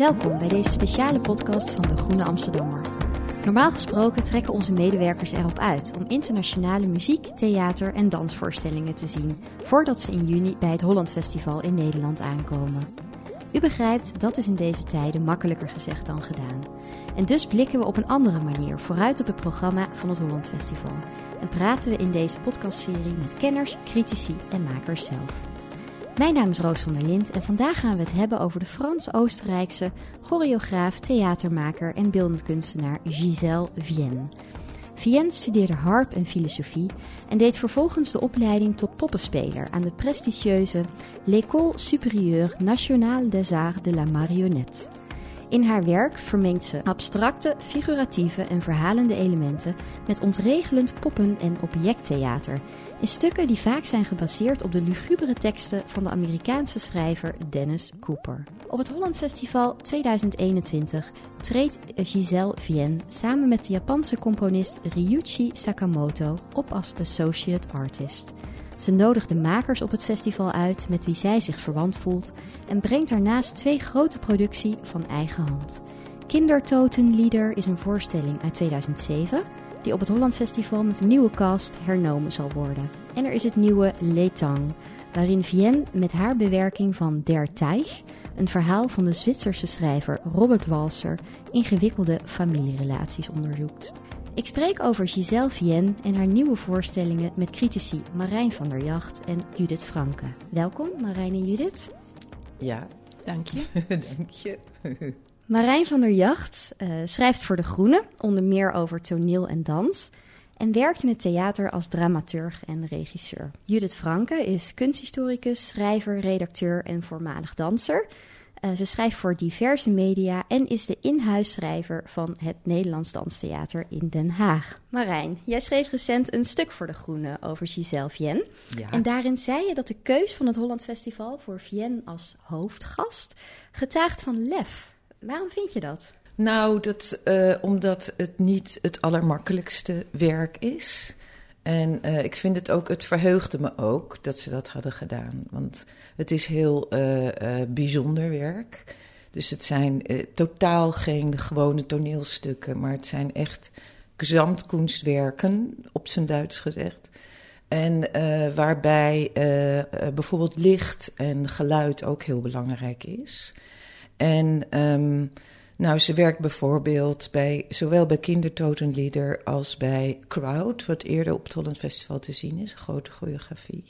Welkom bij deze speciale podcast van de Groene Amsterdammer. Normaal gesproken trekken onze medewerkers erop uit om internationale muziek, theater en dansvoorstellingen te zien voordat ze in juni bij het Holland Festival in Nederland aankomen. U begrijpt, dat is in deze tijden makkelijker gezegd dan gedaan. En dus blikken we op een andere manier vooruit op het programma van het Holland Festival. En praten we in deze podcastserie met kenners, critici en makers zelf. Mijn naam is Roos van der Lind en vandaag gaan we het hebben over de Frans-Oostenrijkse choreograaf, theatermaker en beeldend kunstenaar Gisèle Vienne. Vienne studeerde harp en filosofie en deed vervolgens de opleiding tot poppenspeler aan de prestigieuze L'École Supérieure Nationale des Arts de la Marionnette. In haar werk vermengt ze abstracte, figuratieve en verhalende elementen met ontregelend poppen- en objecttheater in stukken die vaak zijn gebaseerd op de lugubere teksten van de Amerikaanse schrijver Dennis Cooper. Op het Holland Festival 2021 treedt Giselle Vienne samen met de Japanse componist Ryuichi Sakamoto op als associate artist. Ze nodigt de makers op het festival uit met wie zij zich verwant voelt en brengt daarnaast twee grote producties van eigen hand. Kindertotenlieder is een voorstelling uit 2007 die op het Holland Festival met een nieuwe cast hernomen zal worden. En er is het nieuwe Letang, waarin Vienne met haar bewerking van Der Teich een verhaal van de Zwitserse schrijver Robert Walser ingewikkelde familierelaties onderzoekt. Ik spreek over Giselle Vienne en haar nieuwe voorstellingen met critici Marijn van der Jacht en Judith Franke. Welkom Marijn en Judith. Ja, dank je. dank je. Marijn van der Jacht uh, schrijft voor De Groene, onder meer over toneel en dans. En werkt in het theater als dramaturg en regisseur. Judith Franke is kunsthistoricus, schrijver, redacteur en voormalig danser. Uh, ze schrijft voor diverse media en is de inhuisschrijver van het Nederlands Danstheater in Den Haag. Marijn, jij schreef recent een stuk voor De Groene over Giselle Vienne. Ja. En daarin zei je dat de keus van het Holland Festival voor Vienne als hoofdgast getuigt van lef. Waarom vind je dat? Nou, dat, uh, omdat het niet het allermakkelijkste werk is. En uh, ik vind het ook, het verheugde me ook dat ze dat hadden gedaan. Want het is heel uh, bijzonder werk. Dus het zijn totaal geen gewone toneelstukken, maar het zijn echt gezamtkunstwerken, op zijn Duits gezegd. En waarbij bijvoorbeeld licht en geluid ook heel belangrijk is. En um, nou, ze werkt bijvoorbeeld bij, zowel bij Kindertotenlieder als bij Crowd, wat eerder op het Holland Festival te zien is, grote choreografie.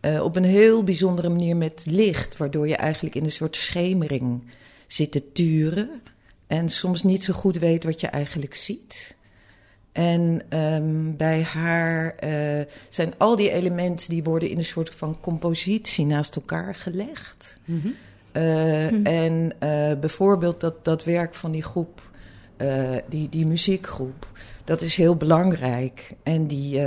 Uh, op een heel bijzondere manier met licht, waardoor je eigenlijk in een soort schemering zit te turen en soms niet zo goed weet wat je eigenlijk ziet. En um, bij haar uh, zijn al die elementen die worden in een soort van compositie naast elkaar gelegd. Mm. Uh, hm. En uh, bijvoorbeeld dat, dat werk van die groep, uh, die, die muziekgroep, dat is heel belangrijk. En die,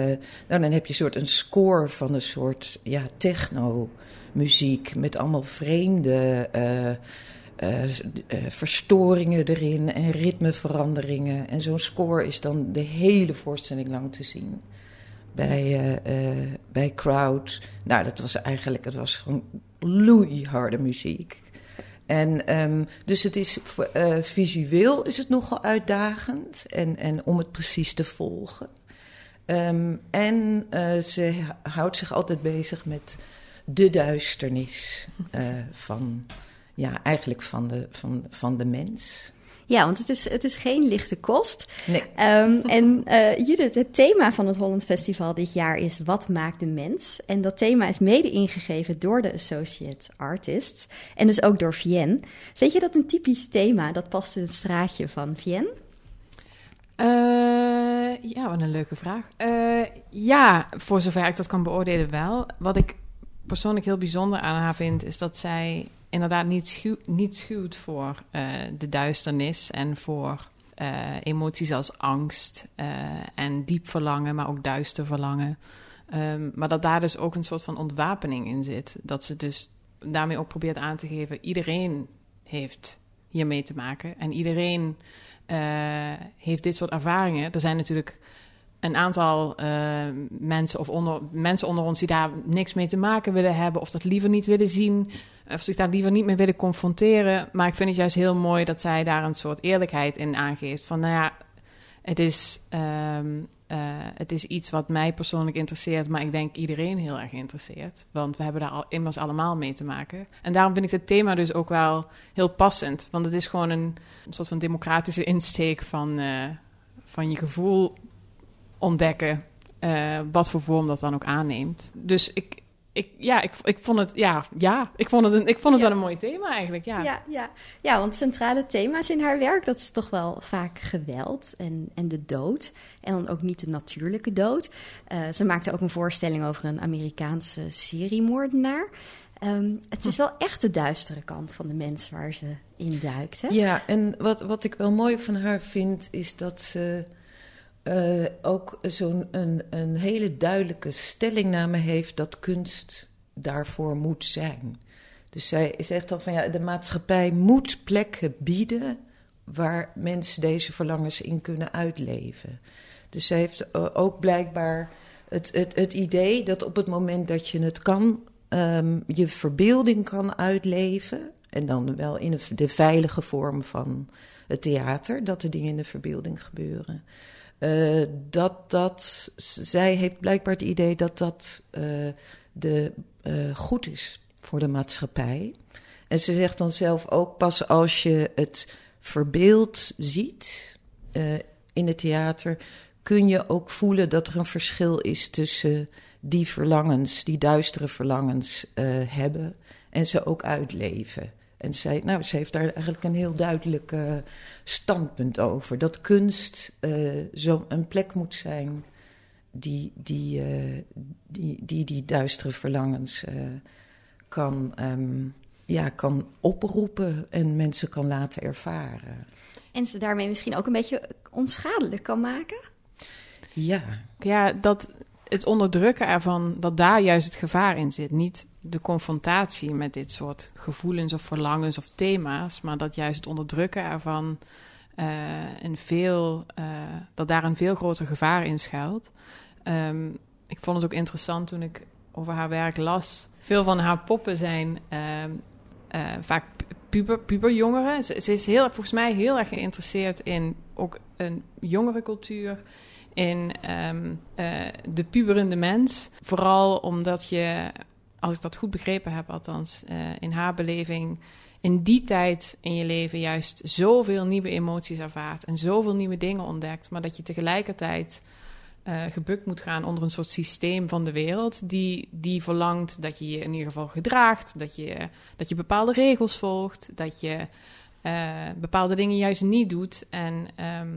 nou, dan heb je een soort een score van een soort ja, techno-muziek met allemaal vreemde verstoringen erin en ritmeveranderingen. En zo'n score is dan de hele voorstelling lang te zien bij, bij Crowd. Nou, dat was eigenlijk, het was gewoon loeiharde muziek. En um, dus het is uh, visueel is het nogal uitdagend en, en om het precies te volgen. Um, en uh, ze houdt zich altijd bezig met de duisternis uh, van, ja, eigenlijk van de, van, van de mens. Ja, want het is, het is geen lichte kost. Nee. Um, en uh, Judith, het thema van het Holland Festival dit jaar is Wat maakt de mens? En dat thema is mede ingegeven door de Associate Artists en dus ook door Vienne. Vind je dat een typisch thema dat past in het straatje van Vienne? Uh, ja, wat een leuke vraag. Uh, ja, voor zover ik dat kan beoordelen wel. Wat ik persoonlijk heel bijzonder aan haar vind, is dat zij inderdaad niet, niet schuwt voor uh, de duisternis en voor uh, emoties als angst uh, en diep verlangen, maar ook duister verlangen. Um, maar dat daar dus ook een soort van ontwapening in zit. Dat ze dus daarmee ook probeert aan te geven: iedereen heeft hiermee te maken en iedereen heeft dit soort ervaringen. Er zijn natuurlijk een aantal mensen of onder, mensen onder ons die daar niks mee te maken willen hebben of dat liever niet willen zien. Of zich daar liever niet mee willen confronteren. Maar ik vind het juist heel mooi dat zij daar een soort eerlijkheid in aangeeft. Van nou ja, het is, ehm, eh, het is iets wat mij persoonlijk interesseert, maar ik denk iedereen heel erg interesseert. Want we hebben daar al, immers allemaal mee te maken. En daarom vind ik het thema dus ook wel heel passend. Want het is gewoon een, soort van democratische insteek van, uh, van je gevoel ontdekken. Wat voor vorm dat dan ook aanneemt. Dus ik, ik, ja, ik, ik vond het, ja, ja, ik vond het, een, ik vond het Ja. wel een mooi thema eigenlijk, ja. Ja, ja. ja, want centrale thema's in haar werk, dat is toch wel vaak geweld en, en de dood. En dan ook niet de natuurlijke dood. Eh, ze maakte ook een voorstelling over een Amerikaanse seriemoordenaar. Ehm, het is wel echt de duistere kant van de mens waar ze in duikt. Hè? Ja, en wat, wat ik wel mooi van haar vind, is dat ze eh, ook zo'n een, een hele duidelijke stellingname heeft dat kunst daarvoor moet zijn. Dus zij zegt dan van ja, de maatschappij moet plekken bieden waar mensen deze verlangens in kunnen uitleven. Dus zij heeft eh, ook blijkbaar het, het, het idee dat op het moment dat je het kan, ehm, je verbeelding kan uitleven. En dan wel in de veilige vorm van het theater, dat de dingen in de verbeelding gebeuren. Eh, dat dat, zij heeft blijkbaar het idee dat dat eh, de, eh, goed is voor de maatschappij. En ze zegt dan zelf ook pas als je het verbeeld ziet in het theater, kun je ook voelen dat er een verschil is tussen die verlangens, die duistere verlangens hebben en ze ook uitleven. En zij, nou, ze heeft daar eigenlijk een heel duidelijk eh, standpunt over. Dat kunst eh, zo een plek moet zijn die die, eh, die, die, die duistere verlangens eh, kan, ehm, ja, kan oproepen en mensen kan laten ervaren. En ze daarmee misschien ook een beetje onschadelijk kan maken. Ja, Ja, dat het onderdrukken ervan, dat daar juist het gevaar in zit. Niet de confrontatie met dit soort gevoelens of verlangens of thema's, maar dat juist het onderdrukken ervan eh, een veel, eh, dat daar een veel groter gevaar in schuilt. Ehm, ik vond het ook interessant toen ik over haar werk las. Veel van haar poppen zijn ehm, eh, vaak puber, puberjongeren. Ze, ze is heel, volgens mij heel erg geïnteresseerd in ook een jongere cultuur in ehm, eh, de puberende mens. Vooral omdat je, als ik dat goed begrepen heb, althans eh, in haar beleving, in die tijd in je leven juist zoveel nieuwe emoties ervaart en zoveel nieuwe dingen ontdekt, maar dat je tegelijkertijd eh, gebukt moet gaan onder een soort systeem van de wereld die, die verlangt dat je je in ieder geval gedraagt, dat je, dat je bepaalde regels volgt, dat je bepaalde dingen juist niet doet. En ehm,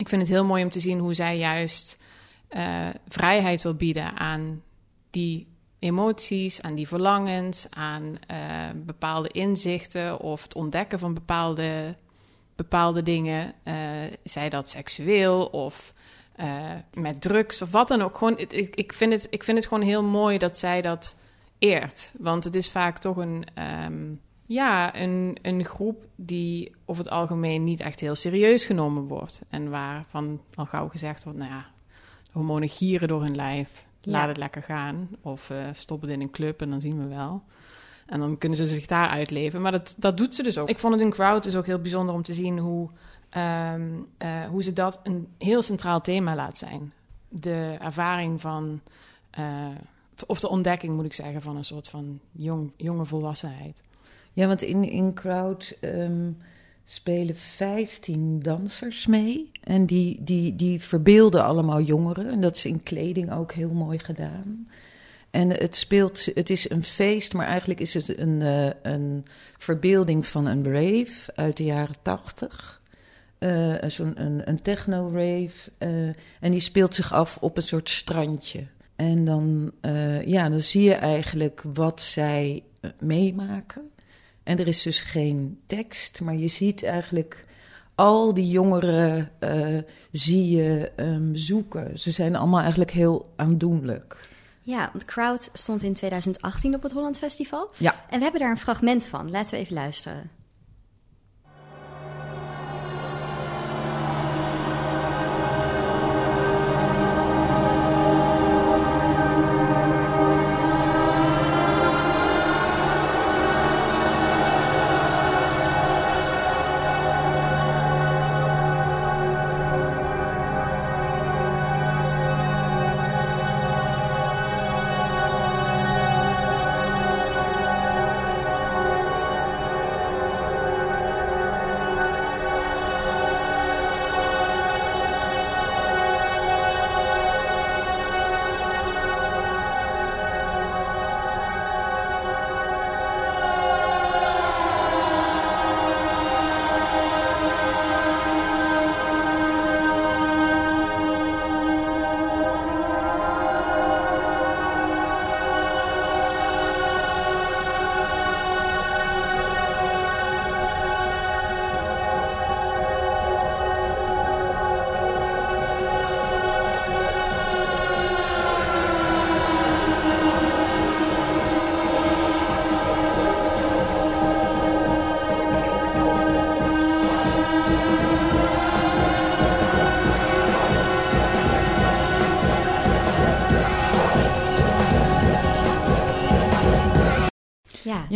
ik vind het heel mooi om te zien hoe zij juist eh, vrijheid wil bieden aan die emoties, aan die verlangens, aan eh, bepaalde inzichten of het ontdekken van bepaalde, bepaalde dingen. eh, zij dat seksueel of met drugs of wat dan ook. Gewoon, ik, ik- ik, vind het, ik vind het gewoon heel mooi dat zij dat eert. Want het is vaak toch een, ehm, ja, een, een groep die over het algemeen niet echt heel serieus genomen wordt. En waarvan al gauw gezegd wordt, nou ja, de hormonen gieren door hun lijf. Laat Ja. het lekker gaan. Of eh, stop het in een club en dan zien we wel. En dan kunnen ze zich daar uitleven. Maar dat, dat doet ze dus ook. Ik vond het in Crowd dus ook heel bijzonder om te zien hoe, ehm, eh, hoe ze dat een heel centraal thema laat zijn. De ervaring van, eh, of de ontdekking moet ik zeggen, van een soort van jong, jonge volwassenheid. Ja, want in, in Crowd ehm, spelen 15 dansers mee. En die, die, die verbeelden allemaal jongeren. En dat is in kleding ook heel mooi gedaan. En het speelt, het is een feest, maar eigenlijk is het een, eh, een verbeelding van een rave uit de jaren 80. Eh, Zo'n een, een techno-rave. eh, en die speelt zich af op een soort strandje. En dan, ja, dan zie je eigenlijk wat zij meemaken. En er is dus geen tekst, maar je ziet eigenlijk al die jongeren eh, zie je ehm, zoeken. Ze zijn allemaal eigenlijk heel aandoenlijk. Ja, want Crowd stond in 2018 op het Holland Festival. Ja. En we hebben daar een fragment van. Laten we even luisteren.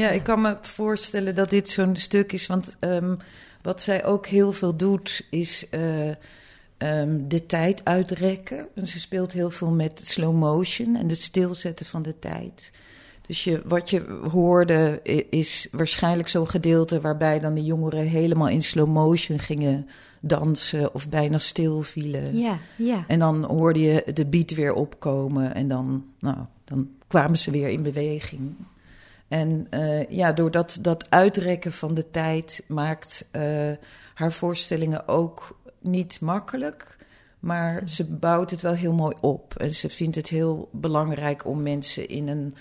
Ja, ik kan me voorstellen dat dit zo'n stuk is. Want ehm, wat zij ook heel veel doet, is eh, ehm, de tijd uitrekken. En ze speelt heel veel met slow motion en het stilzetten van de tijd. Dus je, wat je hoorde is waarschijnlijk zo'n gedeelte waarbij dan de jongeren helemaal in slow motion gingen dansen of bijna stil vielen. Ja, ja. En dan hoorde je de beat weer opkomen en dan, nou, dan kwamen ze weer in beweging. En uh, ja, door dat, dat uitrekken van de tijd maakt uh, haar voorstellingen ook niet makkelijk. Maar ze bouwt het wel heel mooi op. En ze vindt het heel belangrijk om mensen in een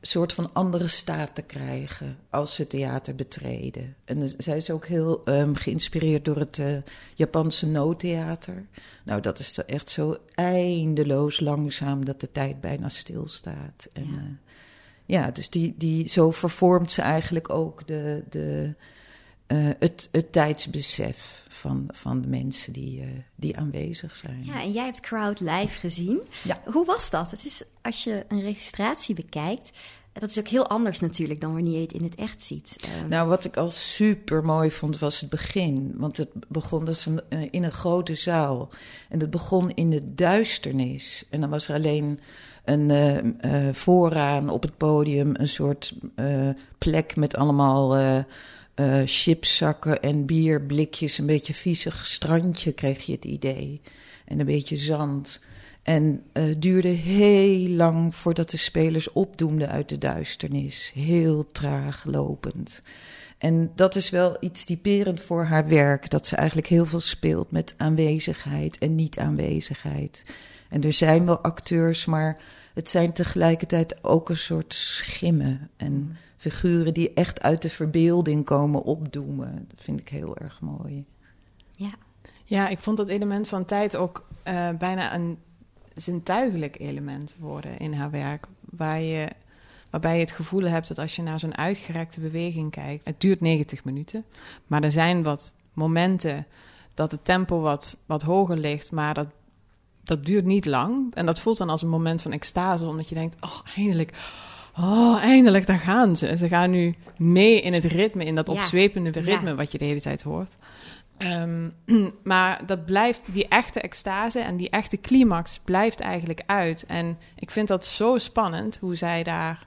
soort van andere staat te krijgen als ze theater betreden. En zij is ook heel um, geïnspireerd door het uh, Japanse noodtheater. Nou, dat is echt zo eindeloos langzaam dat de tijd bijna stilstaat. En, ja. Ja, dus die, die, zo vervormt ze eigenlijk ook de, de, uh, het, het tijdsbesef van, van de mensen die, uh, die aanwezig zijn. Ja, en jij hebt Crowd live gezien. Ja. Hoe was dat? Het is, als je een registratie bekijkt, dat is ook heel anders natuurlijk dan wanneer je het in het echt ziet. Um... Nou, wat ik al super mooi vond was het begin. Want het begon dus uh, in een grote zaal. En het begon in de duisternis. En dan was er alleen een uh, uh, vooraan op het podium een soort plek met allemaal chipszakken en bierblikjes, een beetje viezig strandje, kreeg je het idee. En een beetje zand. En duurde heel lang voordat de spelers opdoemden uit de duisternis. Heel traag lopend. En dat is wel iets typerend voor haar werk. Dat ze eigenlijk heel veel speelt met aanwezigheid en niet-aanwezigheid. En er zijn wel acteurs, maar het zijn tegelijkertijd ook een soort schimmen. En figuren die echt uit de verbeelding komen opdoemen. Dat vind ik heel erg mooi. Ja, ja ik vond dat element van tijd ook uh, bijna een zintuigelijk element worden in haar werk. Waar je, waarbij je het gevoel hebt dat als je naar zo'n uitgerekte beweging kijkt... Het duurt 90 minuten, maar er zijn wat momenten dat het tempo wat, wat hoger ligt... maar dat, dat duurt niet lang. En dat voelt dan als een moment van extase, omdat je denkt... oh, eindelijk oh, eindelijk, daar gaan ze. Ze gaan nu mee in het ritme, in dat ja. opzwepende ritme ja. wat je de hele tijd hoort. Um, maar dat blijft, die echte extase en die echte climax blijft eigenlijk uit. En ik vind dat zo spannend hoe zij daar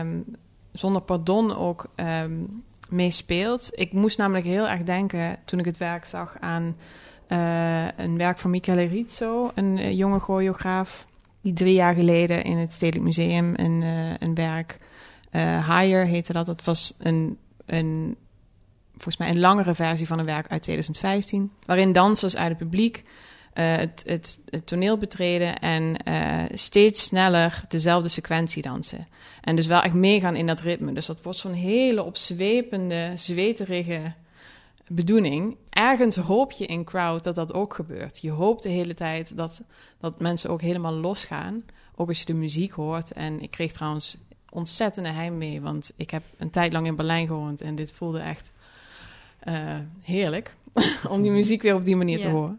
um, zonder pardon ook um, mee speelt. Ik moest namelijk heel erg denken toen ik het werk zag aan uh, een werk van Michele Rizzo, een uh, jonge choreograaf die drie jaar geleden in het Stedelijk Museum een, uh, een werk, Higher heette dat. Dat was een, een, volgens mij een langere versie van een werk uit 2015, waarin dansers uit het publiek het, het, het, toneel betreden en steeds sneller dezelfde sequentie dansen. En dus wel echt meegaan in dat ritme. Dus dat wordt zo'n hele opzwepende, zweterige bedoeling. Ergens hoop je in crowd dat dat ook gebeurt. Je hoopt de hele tijd dat, dat mensen ook helemaal losgaan. Ook als je de muziek hoort. En ik kreeg trouwens ontzettende heimwee, want ik heb een tijd lang in Berlijn gewoond en dit voelde echt uh, heerlijk om die muziek weer op die manier yeah. te horen.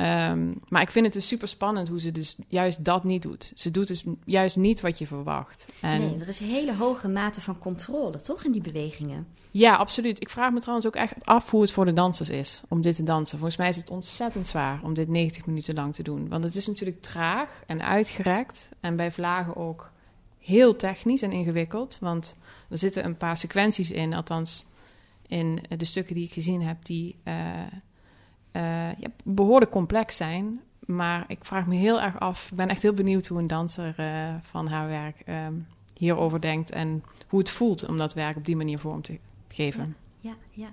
Um, maar ik vind het dus super spannend hoe ze dus juist dat niet doet. Ze doet dus juist niet wat je verwacht. En nee, er is een hele hoge mate van controle, toch, in die bewegingen? Ja, absoluut. Ik vraag me trouwens ook echt af hoe het voor de dansers is om dit te dansen. Volgens mij is het ontzettend zwaar om dit 90 minuten lang te doen. Want het is natuurlijk traag en uitgerekt. En bij vlagen ook heel technisch en ingewikkeld. Want er zitten een paar sequenties in, althans in de stukken die ik gezien heb, die... Uh, uh, ja, behoorlijk complex zijn. Maar ik vraag me heel erg af. Ik ben echt heel benieuwd hoe een danser uh, van haar werk uh, hierover denkt. En hoe het voelt om dat werk op die manier vorm te geven. Ja, ja. ja.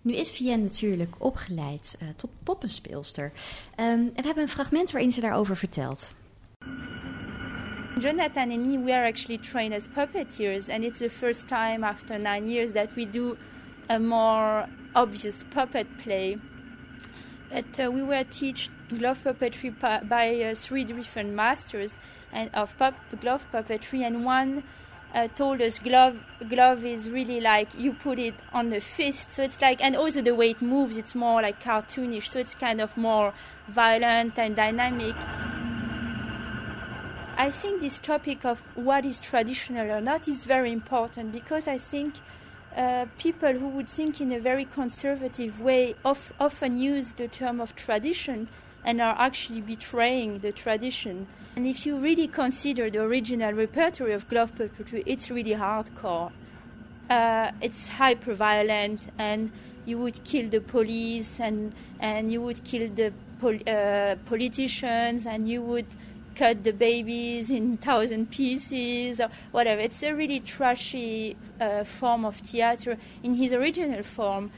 Nu is Vienne natuurlijk opgeleid uh, tot poppenspeelster. Um, en we hebben een fragment waarin ze daarover vertelt. Jonathan and me, we are actually trained as puppeteers. And it's the first time after nine years that we do a more obvious puppet play. But uh, we were taught glove puppetry by uh, three different masters and of pup, glove puppetry, and one uh, told us glove glove is really like you put it on the fist, so it's like, and also the way it moves, it's more like cartoonish, so it's kind of more violent and dynamic. I think this topic of what is traditional or not is very important because I think uh, people who would think in a very conservative way of, often use the term of tradition and are actually betraying the tradition. And if you really consider the original repertory of glove puppetry, it's really hardcore. Uh, it's hyper violent, and you would kill the police, and and you would kill the pol- uh, politicians, and you would cut the babies in thousand pieces or whatever. It's a really trashy uh, form of theater in his original form.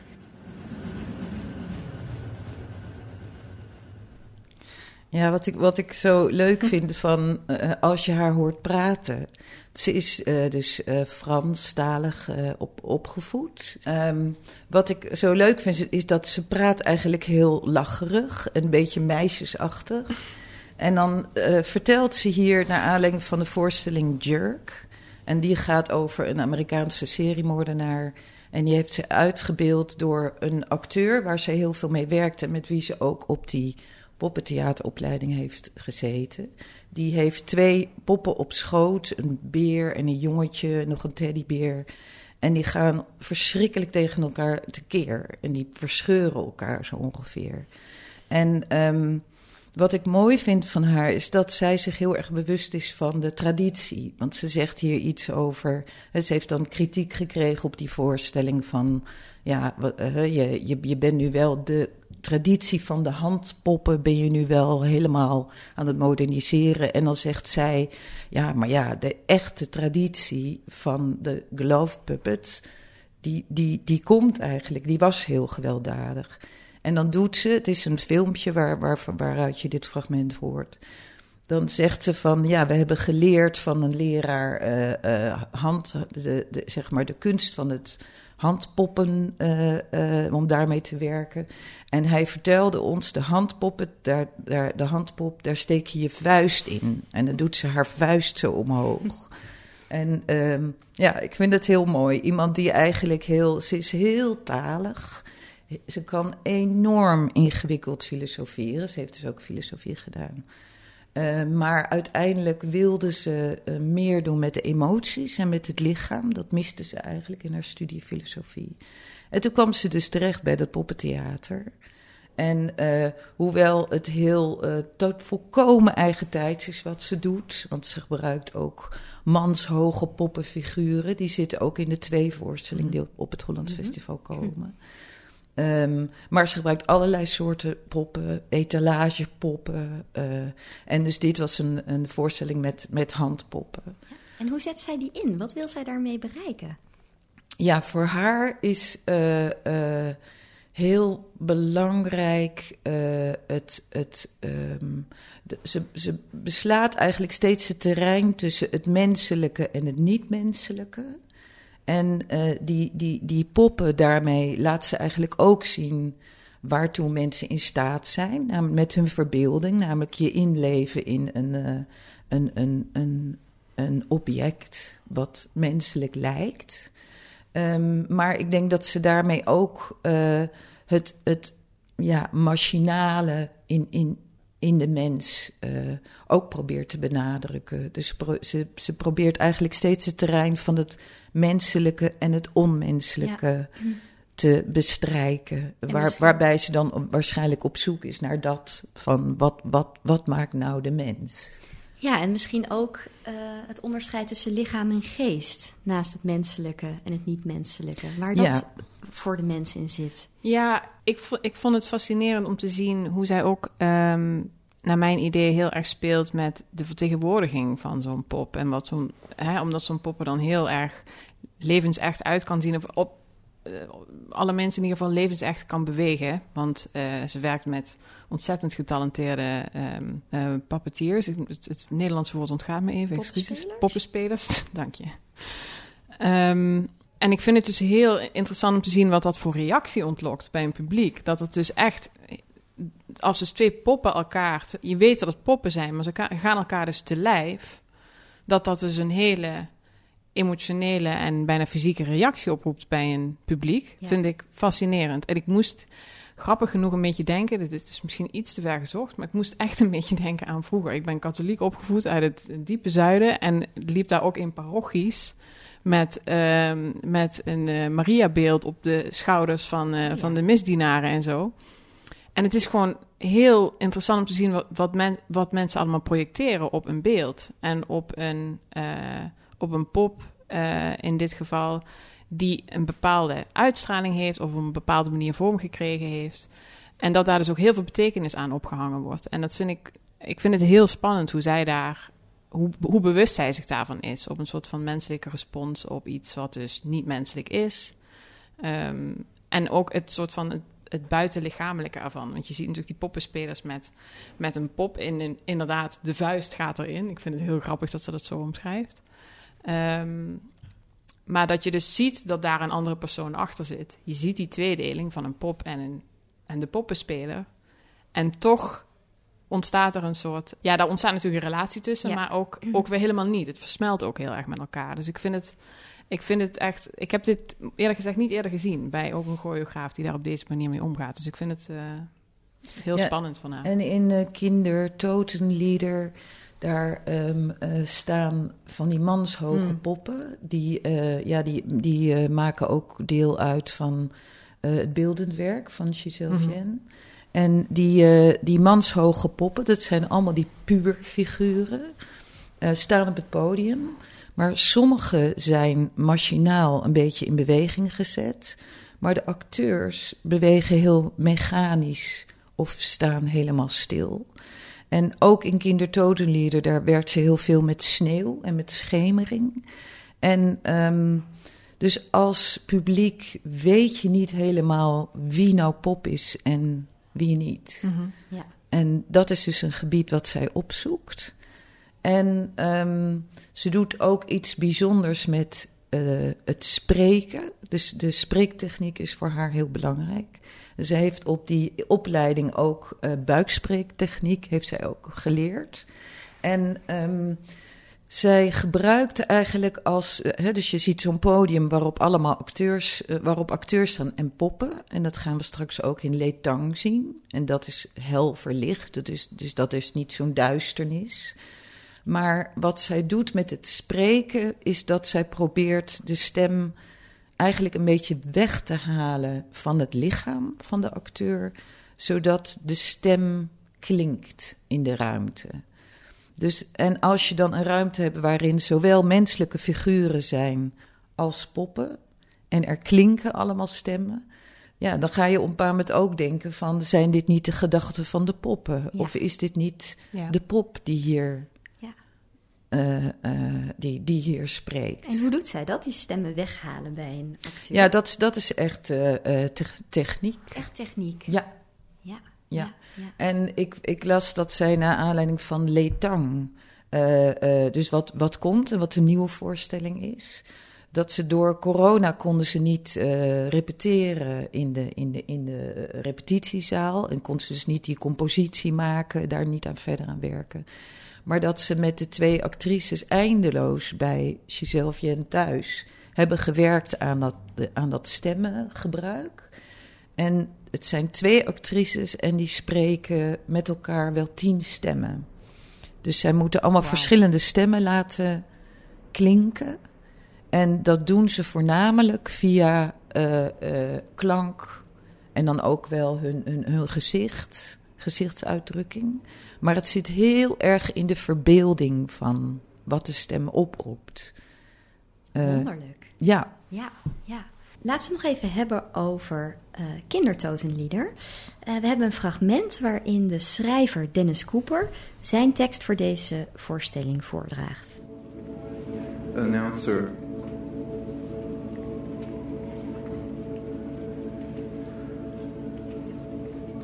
Ja, wat ik, wat ik zo leuk vind van uh, als je haar hoort praten. Ze is uh, dus uh, Franstalig op, opgevoed. Um, wat ik zo leuk vind is dat ze praat eigenlijk heel lacherig, een beetje meisjesachtig. En dan vertelt ze hier naar aanleiding van de voorstelling Jerk. En die gaat over een Amerikaanse seriemoordenaar. En die heeft ze uitgebeeld door een acteur waar ze heel veel mee werkte. En met wie ze ook op die poppentheateropleiding heeft gezeten. Die heeft twee poppen op schoot, een beer en een jongetje, nog een teddybeer. En die gaan verschrikkelijk tegen elkaar tekeer. En die verscheuren elkaar zo ongeveer. En um, wat ik mooi vind van haar is dat zij zich heel erg bewust is van de traditie. Want ze zegt hier iets over. Ze heeft dan kritiek gekregen op die voorstelling van. Ja, je, je, je bent nu wel de traditie van de handpoppen ben je nu wel helemaal aan het moderniseren. En dan zegt zij, ja, maar ja, de echte traditie van de glove puppets, die, die, die komt eigenlijk, die was heel gewelddadig. En dan doet ze, het is een filmpje waar, waar, waaruit je dit fragment hoort. Dan zegt ze van, ja, we hebben geleerd van een leraar uh, uh, hand, de, de, zeg maar de kunst van het handpoppen uh, om daarmee te werken. En hij vertelde ons, de handpoppen, daar, daar, de handpop, daar steek je je vuist in. En dan doet ze haar vuist zo omhoog. En um, ja, ik vind het heel mooi. Iemand die eigenlijk heel, ze is heel talig. Ze kan enorm ingewikkeld filosoferen. Ze heeft dus ook filosofie gedaan. Uh, maar uiteindelijk wilde ze uh, meer doen met de emoties en met het lichaam. Dat miste ze eigenlijk in haar studie filosofie. En toen kwam ze dus terecht bij dat poppentheater. En uh, hoewel het heel tot volkomen eigentijds is wat ze doet, want ze gebruikt ook manshoge poppenfiguren. Die zitten ook in de twee voorstellingen die op het Hollands mm -hmm. Festival komen. Um, maar ze gebruikt allerlei soorten poppen, etalagepoppen. Uh, en dus dit was een, een voorstelling met, met handpoppen. En hoe zet zij die in? Wat wil zij daarmee bereiken? Ja, voor haar is uh, uh, heel belangrijk het. het um, de, ze, ze beslaat eigenlijk steeds het terrein tussen het menselijke en het niet-menselijke. En uh, die, die, die poppen daarmee laat ze eigenlijk ook zien waartoe mensen in staat zijn. Namelijk met hun verbeelding, namelijk je inleven in een, uh, een, een, een, een object wat menselijk lijkt. Um, maar ik denk dat ze daarmee ook uh, het, het ja, machinale in, in, in de mens uh, ook probeert te benadrukken. Dus ze, ze probeert eigenlijk steeds het terrein van het menselijke en het onmenselijke ja. te bestrijken. Waar, waarbij ze dan waarschijnlijk op zoek is naar dat van wat, wat, wat maakt nou de mens. Ja, en misschien ook uh, het onderscheid tussen lichaam en geest naast het menselijke en het niet-menselijke. Waar dat ja. Voor de mens in zit. Ja, ik, ik vond het fascinerend om te zien hoe zij ook, um, naar mijn idee, heel erg speelt met de vertegenwoordiging van zo'n pop. En wat zo'n, hè, omdat zo'n pop er dan heel erg levensecht uit kan zien. Of op uh, alle mensen in ieder geval levensecht kan bewegen. Want uh, ze werkt met ontzettend getalenteerde um, uh, puppetiers. Het, het, Nederlandse woord ontgaat me even, excuses. Poppenspelers, dank je. Um, en ik vind het dus heel interessant om te zien wat dat voor reactie ontlokt bij een publiek. Dat het dus echt, als dus twee poppen elkaar, je weet dat het poppen zijn, maar ze gaan elkaar dus te lijf. Dat dat dus een hele emotionele en bijna fysieke reactie oproept bij een publiek. Ja. Vind ik fascinerend. En ik moest grappig genoeg een beetje denken. Dit is misschien iets te ver gezocht, maar ik moest echt een beetje denken aan vroeger. Ik ben katholiek opgevoed uit het diepe zuiden en liep daar ook in parochies met, ehm, met een uh, Maria-beeld op de schouders van, uh, van de misdienaren en zo. En het is gewoon heel interessant om te zien wat, wat, men, wat mensen allemaal projecteren op een beeld. En op een, uh, op een pop, in dit geval, die een bepaalde uitstraling heeft of op een bepaalde manier vorm gekregen heeft. En dat daar dus ook heel veel betekenis aan opgehangen wordt. En dat vind ik, ik vind het heel spannend hoe zij daar hoe, hoe bewust zij zich daarvan is. Op een soort van menselijke respons op iets wat dus niet menselijk is. Ehm, en ook het soort van het, buitenlichamelijke ervan. Want je ziet natuurlijk die poppenspelers met, met een pop in, in, inderdaad, de vuist gaat erin. Ik vind het heel grappig dat ze dat zo omschrijft. Ehm, maar dat je dus ziet dat daar een andere persoon achter zit. Je ziet die tweedeling van een pop en, een, en de poppenspeler. En toch ontstaat er een soort... Ja, daar ontstaat natuurlijk een relatie tussen, maar ook, ook weer helemaal niet. Het versmelt ook heel erg met elkaar. Dus ik vind het... Ik vind het echt... Ik heb dit eerlijk gezegd niet eerder gezien... bij ook een choreograaf die daar op deze manier mee omgaat. Dus ik vind het uh, heel spannend van haar. En in uh, Kindertotenlieder... Daar um, uh, staan van die manshoge hmm. poppen. Die, ja, die, die maken ook deel uit van het beeldend werk van Giselle mm -hmm. En die, uh, die manshoge poppen, dat zijn allemaal die puberfiguren, uh, staan op het podium. Maar sommige zijn machinaal een beetje in beweging gezet. Maar de acteurs bewegen heel mechanisch of staan helemaal stil. En ook in Kindertotenlieder, daar werkt ze heel veel met sneeuw en met schemering. En um, dus als publiek weet je niet helemaal wie nou pop is en wie niet. Mm ja. En dat is dus een gebied wat zij opzoekt. En um, ze doet ook iets bijzonders met uh, het spreken. Dus de spreektechniek is voor haar heel belangrijk. Ze heeft op die opleiding ook uh, buikspreektechniek heeft zij ook geleerd. En um, zij gebruikte eigenlijk als. Hè, dus je ziet zo'n podium waarop allemaal acteurs. waarop acteurs staan en poppen. En dat gaan we straks ook in Letang zien. En dat is hel verlicht. Dat dus dat is niet zo'n duisternis. Maar wat zij doet met het spreken. is dat zij probeert de stem eigenlijk een beetje weg te halen van het lichaam van de acteur. Zodat de stem klinkt in de ruimte. Dus, en als je dan een ruimte hebt waarin zowel menselijke figuren zijn als poppen, en er klinken allemaal stemmen, ja, dan ga je op een paar moment ook denken van, zijn dit niet de gedachten van de poppen? Of is dit niet ja. de pop die hier, ja. uh, uh, die, die hier spreekt? En hoe doet zij dat, die stemmen weghalen bij een acteur? Ja, dat, dat is echt uh, te techniek. Echt techniek? Ja. Ja. Ja. ja. En ik, ik las dat zij naar aanleiding van Letang, uh, uh, dus wat, wat komt en wat de nieuwe voorstelling is, dat ze door corona konden ze niet uh, repeteren in de, in, de, in de repetitiezaal en konden ze dus niet die compositie maken, daar niet aan verder aan werken. Maar dat ze met de twee actrices eindeloos bij Giselle Vien thuis hebben gewerkt aan dat, aan dat stemmengebruik. En het zijn twee actrices en die spreken met elkaar wel tien stemmen. Dus zij moeten allemaal verschillende stemmen laten klinken. En dat doen ze voornamelijk via uh, uh, klank en dan ook wel hun, hun, hun gezicht, gezichtsuitdrukking. Maar het zit heel erg in de verbeelding van wat de stem oproept. Uh, Wonderlijk. Ja. Ja, ja. Laten we nog even hebben over uh, kindertotenlieder. Uh, we hebben een fragment waarin de schrijver Dennis Cooper zijn tekst voor deze voorstelling voordraagt. Announcer.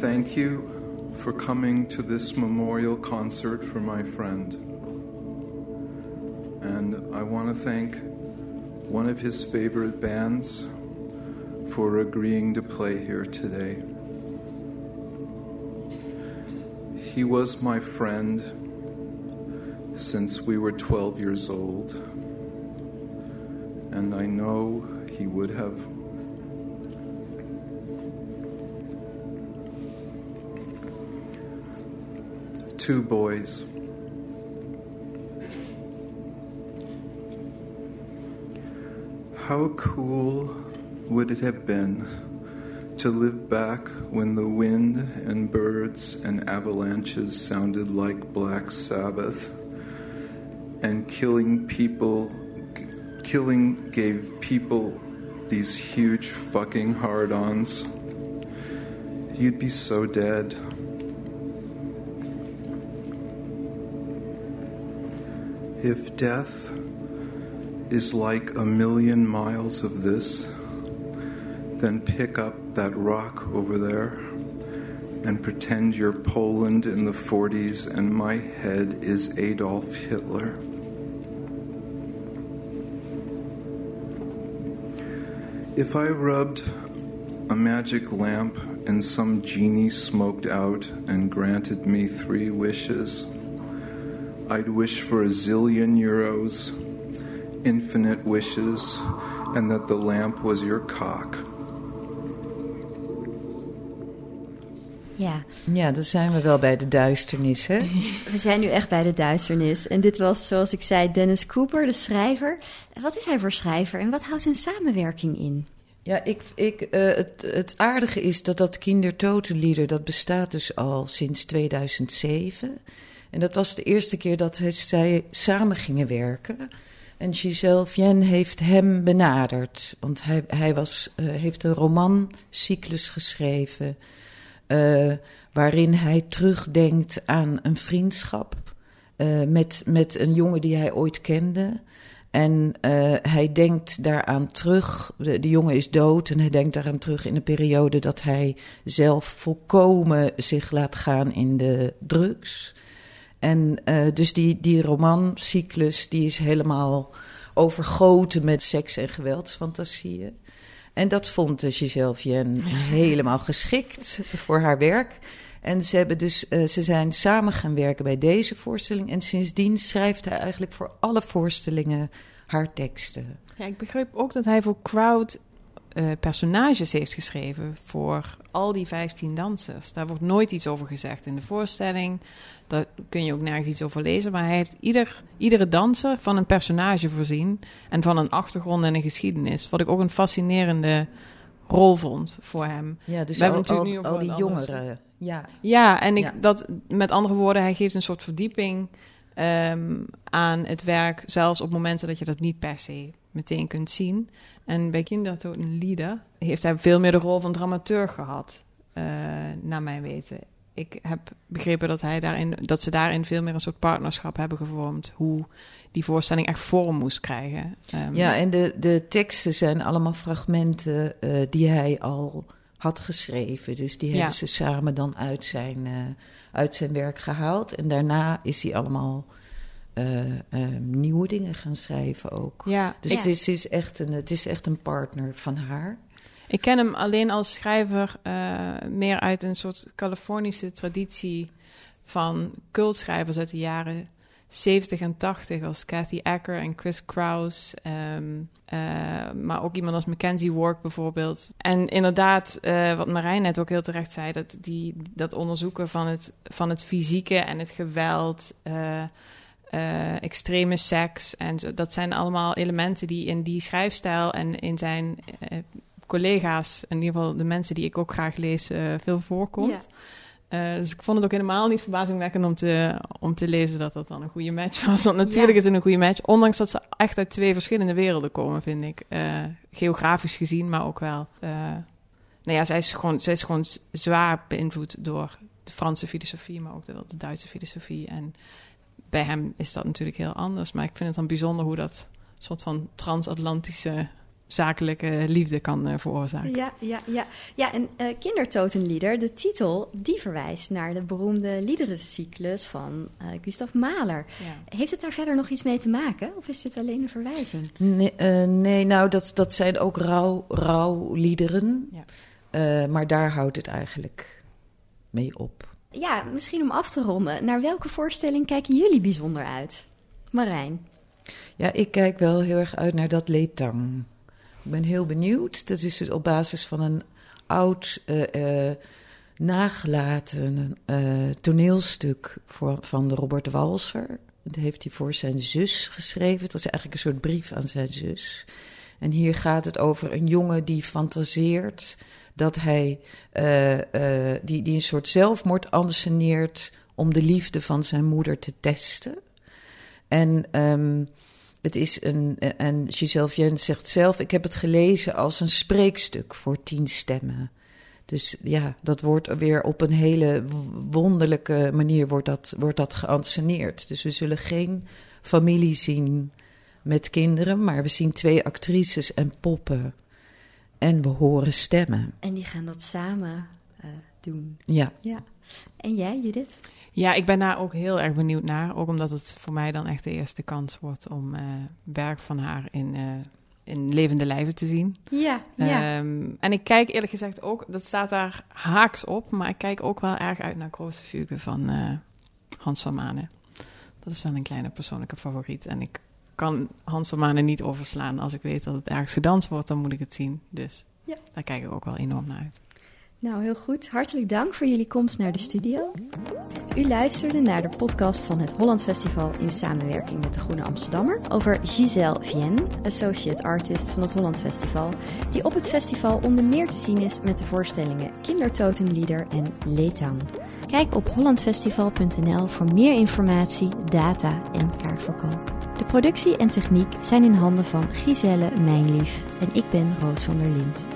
Thank you for coming to this memorial concert for my friend. And I want to thank one of his favorite bands for agreeing to play here today. He was my friend since we were 12 years old, and I know he would have two boys. How cool would it have been to live back when the wind and birds and avalanches sounded like Black Sabbath and killing people killing gave people these huge fucking hard-ons? You'd be so dead. If death is like a million miles of this then pick up that rock over there and pretend you're Poland in the 40s and my head is Adolf Hitler. If I rubbed a magic lamp and some genie smoked out and granted me three wishes, I'd wish for a zillion euros, infinite wishes, and that the lamp was your cock. Ja, Ja, dan zijn we wel bij de duisternis, hè? we zijn nu echt bij de duisternis. En dit was, zoals ik zei, Dennis Cooper, de schrijver. Wat is hij voor schrijver en wat houdt zijn samenwerking in? Ja, ik, ik, eh, het, het aardige is dat dat Kindertotenlieder, dat bestaat dus al sinds 2007. En dat was de eerste keer dat hij- zij samen gingen werken. En Giselle Vienne heeft hem benaderd. Want hij, hij was, eh, heeft een romancyclus geschreven... eh, waarin hij terugdenkt aan een vriendschap... eh, met, met een jongen die hij ooit kende... En eh, hij denkt daaraan terug. De, de jongen is dood en hij denkt daaraan terug in een periode dat hij zelf volkomen zich laat gaan in de drugs. En dus die, die romancyclus die is helemaal overgoten met seks- en geweldsfantasieën. En dat vond de Giselle Vienne helemaal geschikt voor haar werk. En ze, hebben dus, eh, ze zijn samen gaan werken bij deze voorstelling. En sindsdien schrijft hij eigenlijk voor alle voorstellingen haar teksten. Ja, ik begreep ook dat hij voor Crowd eh, personages heeft geschreven voor al die 15 dansers. Daar wordt nooit iets over gezegd in de voorstelling. Daar kun je ook nergens iets over lezen. Maar hij heeft ieder, iedere danser van een personage voorzien. En van een achtergrond en een geschiedenis. Wat ik ook een fascinerende rol vond voor hem. Ja, dus We hebben al, natuurlijk al, nu al die anders. jongeren. Ja, Ja, en ik, Ja. dat met andere woorden, hij geeft een soort verdieping ehm, aan het werk, zelfs op momenten dat je dat niet per se meteen kunt zien. En bij Kindertoten Lieder heeft hij veel meer de rol van dramaturg gehad, eh, naar mijn weten. Ik heb begrepen dat, hij daarin, dat ze daarin veel meer een soort partnerschap hebben gevormd. Hoe die voorstelling echt vorm moest krijgen. Ehm, ja en de, de teksten zijn allemaal fragmenten eh, die hij al had geschreven. Dus die Ja. hebben ze samen dan uit zijn, eh, uit zijn werk gehaald. En daarna is hij allemaal eh, nieuwe dingen gaan schrijven ook. ja, Dus het, is, is echt een, het is echt een partner van haar. Ik ken hem alleen als schrijver eh, meer uit een soort Californische traditie van cultschrijvers uit de jaren 70 en 80, als Kathy Acker en Chris Kraus. ehm, eh, maar ook iemand als Mackenzie Wark bijvoorbeeld. En inderdaad, eh, wat Marijn net ook heel terecht zei, dat, die, dat onderzoeken van het, van het fysieke en het geweld. extreme seks. En zo, dat zijn allemaal elementen die in die schrijfstijl en in zijn collega's, in ieder geval de mensen die ik ook graag lees, eh, veel voorkomt. Eh, dus ik vond het ook helemaal niet verbazingwekkend om te, om te lezen dat dat dan een goede match was. Want natuurlijk Ja. is het een goede match, ondanks dat ze echt uit twee verschillende werelden komen, vind ik. Eh, geografisch gezien, maar ook wel. nou ja, zij is, gewoon, zij is gewoon zwaar beïnvloed door de Franse filosofie, maar ook de, de Duitse filosofie. En bij hem is dat natuurlijk heel anders. Maar ik vind het dan bijzonder hoe dat soort van transatlantische zakelijke liefde kan eh, veroorzaken. Ja, ja, ja. ja en eh Kindertotenlieder, de titel, die verwijst naar de beroemde liederencyclus van eh Gustav Mahler. Ja. Heeft het daar verder nog iets mee te maken? Of is dit alleen een verwijzing? Nee, eh, nee nou, dat, dat zijn ook rouw, rouwliederen. Ja. Eh, maar daar houdt het eigenlijk mee op. Ja, misschien om af te ronden. Naar welke voorstelling kijken jullie bijzonder uit? Marijn. Ja, ik kijk wel heel erg uit naar dat Letang. Ik ben heel benieuwd. Dat is dus op basis van een oud eh, eh, nagelaten uh, toneelstuk voor, van Robert Walser. Dat heeft hij voor zijn zus geschreven. Dat is eigenlijk een soort brief aan zijn zus. En hier gaat het over een jongen die fantaseert dat hij die, die een soort zelfmoord anseneert om de liefde van zijn moeder te testen. En um, het is een, en Giselle Vienne zegt zelf: Ik heb het gelezen als een spreekstuk voor tien stemmen. Dus ja, dat wordt weer op een hele wonderlijke manier wordt dat, wordt dat geanceneerd. Dus we zullen geen familie zien met kinderen, maar we zien twee actrices en poppen. En we horen stemmen. En die gaan dat samen uh, doen. Ja. ja. En jij, Judith? Ja, ik ben daar ook heel erg benieuwd naar. Ook omdat het voor mij dan echt de eerste kans wordt om uh, werk van haar in, uh, in levende lijven te zien. Ja, ja. Um, en ik kijk eerlijk gezegd ook, dat staat daar haaks op, maar ik kijk ook wel erg uit naar Grote Fuge van uh, Hans van Manen. Dat is wel een kleine persoonlijke favoriet. En ik kan Hans van Manen niet overslaan. Als ik weet dat het ergens gedanst wordt, dan moet ik het zien. Dus ja. daar kijk ik ook wel enorm naar uit. Nou, heel goed. Hartelijk dank voor jullie komst naar de studio. U luisterde naar de podcast van het Holland Festival in samenwerking met de Groene Amsterdammer over Giselle Vienne, associate artist van het Holland Festival, die op het festival onder meer te zien is met de voorstellingen Kindertotenlieder en Leetang. Kijk op hollandfestival.nl voor meer informatie, data en kaartverkoop. De productie en techniek zijn in handen van Giselle Mijnlief en ik ben Roos van der Lind.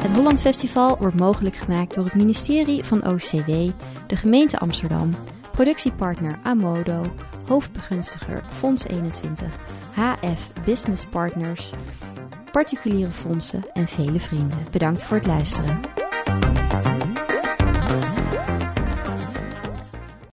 Het Holland Festival wordt mogelijk gemaakt door het ministerie van OCW, de gemeente Amsterdam, productiepartner Amodo, hoofdbegunstiger Fonds 21, HF Business Partners, particuliere fondsen en vele vrienden. Bedankt voor het luisteren.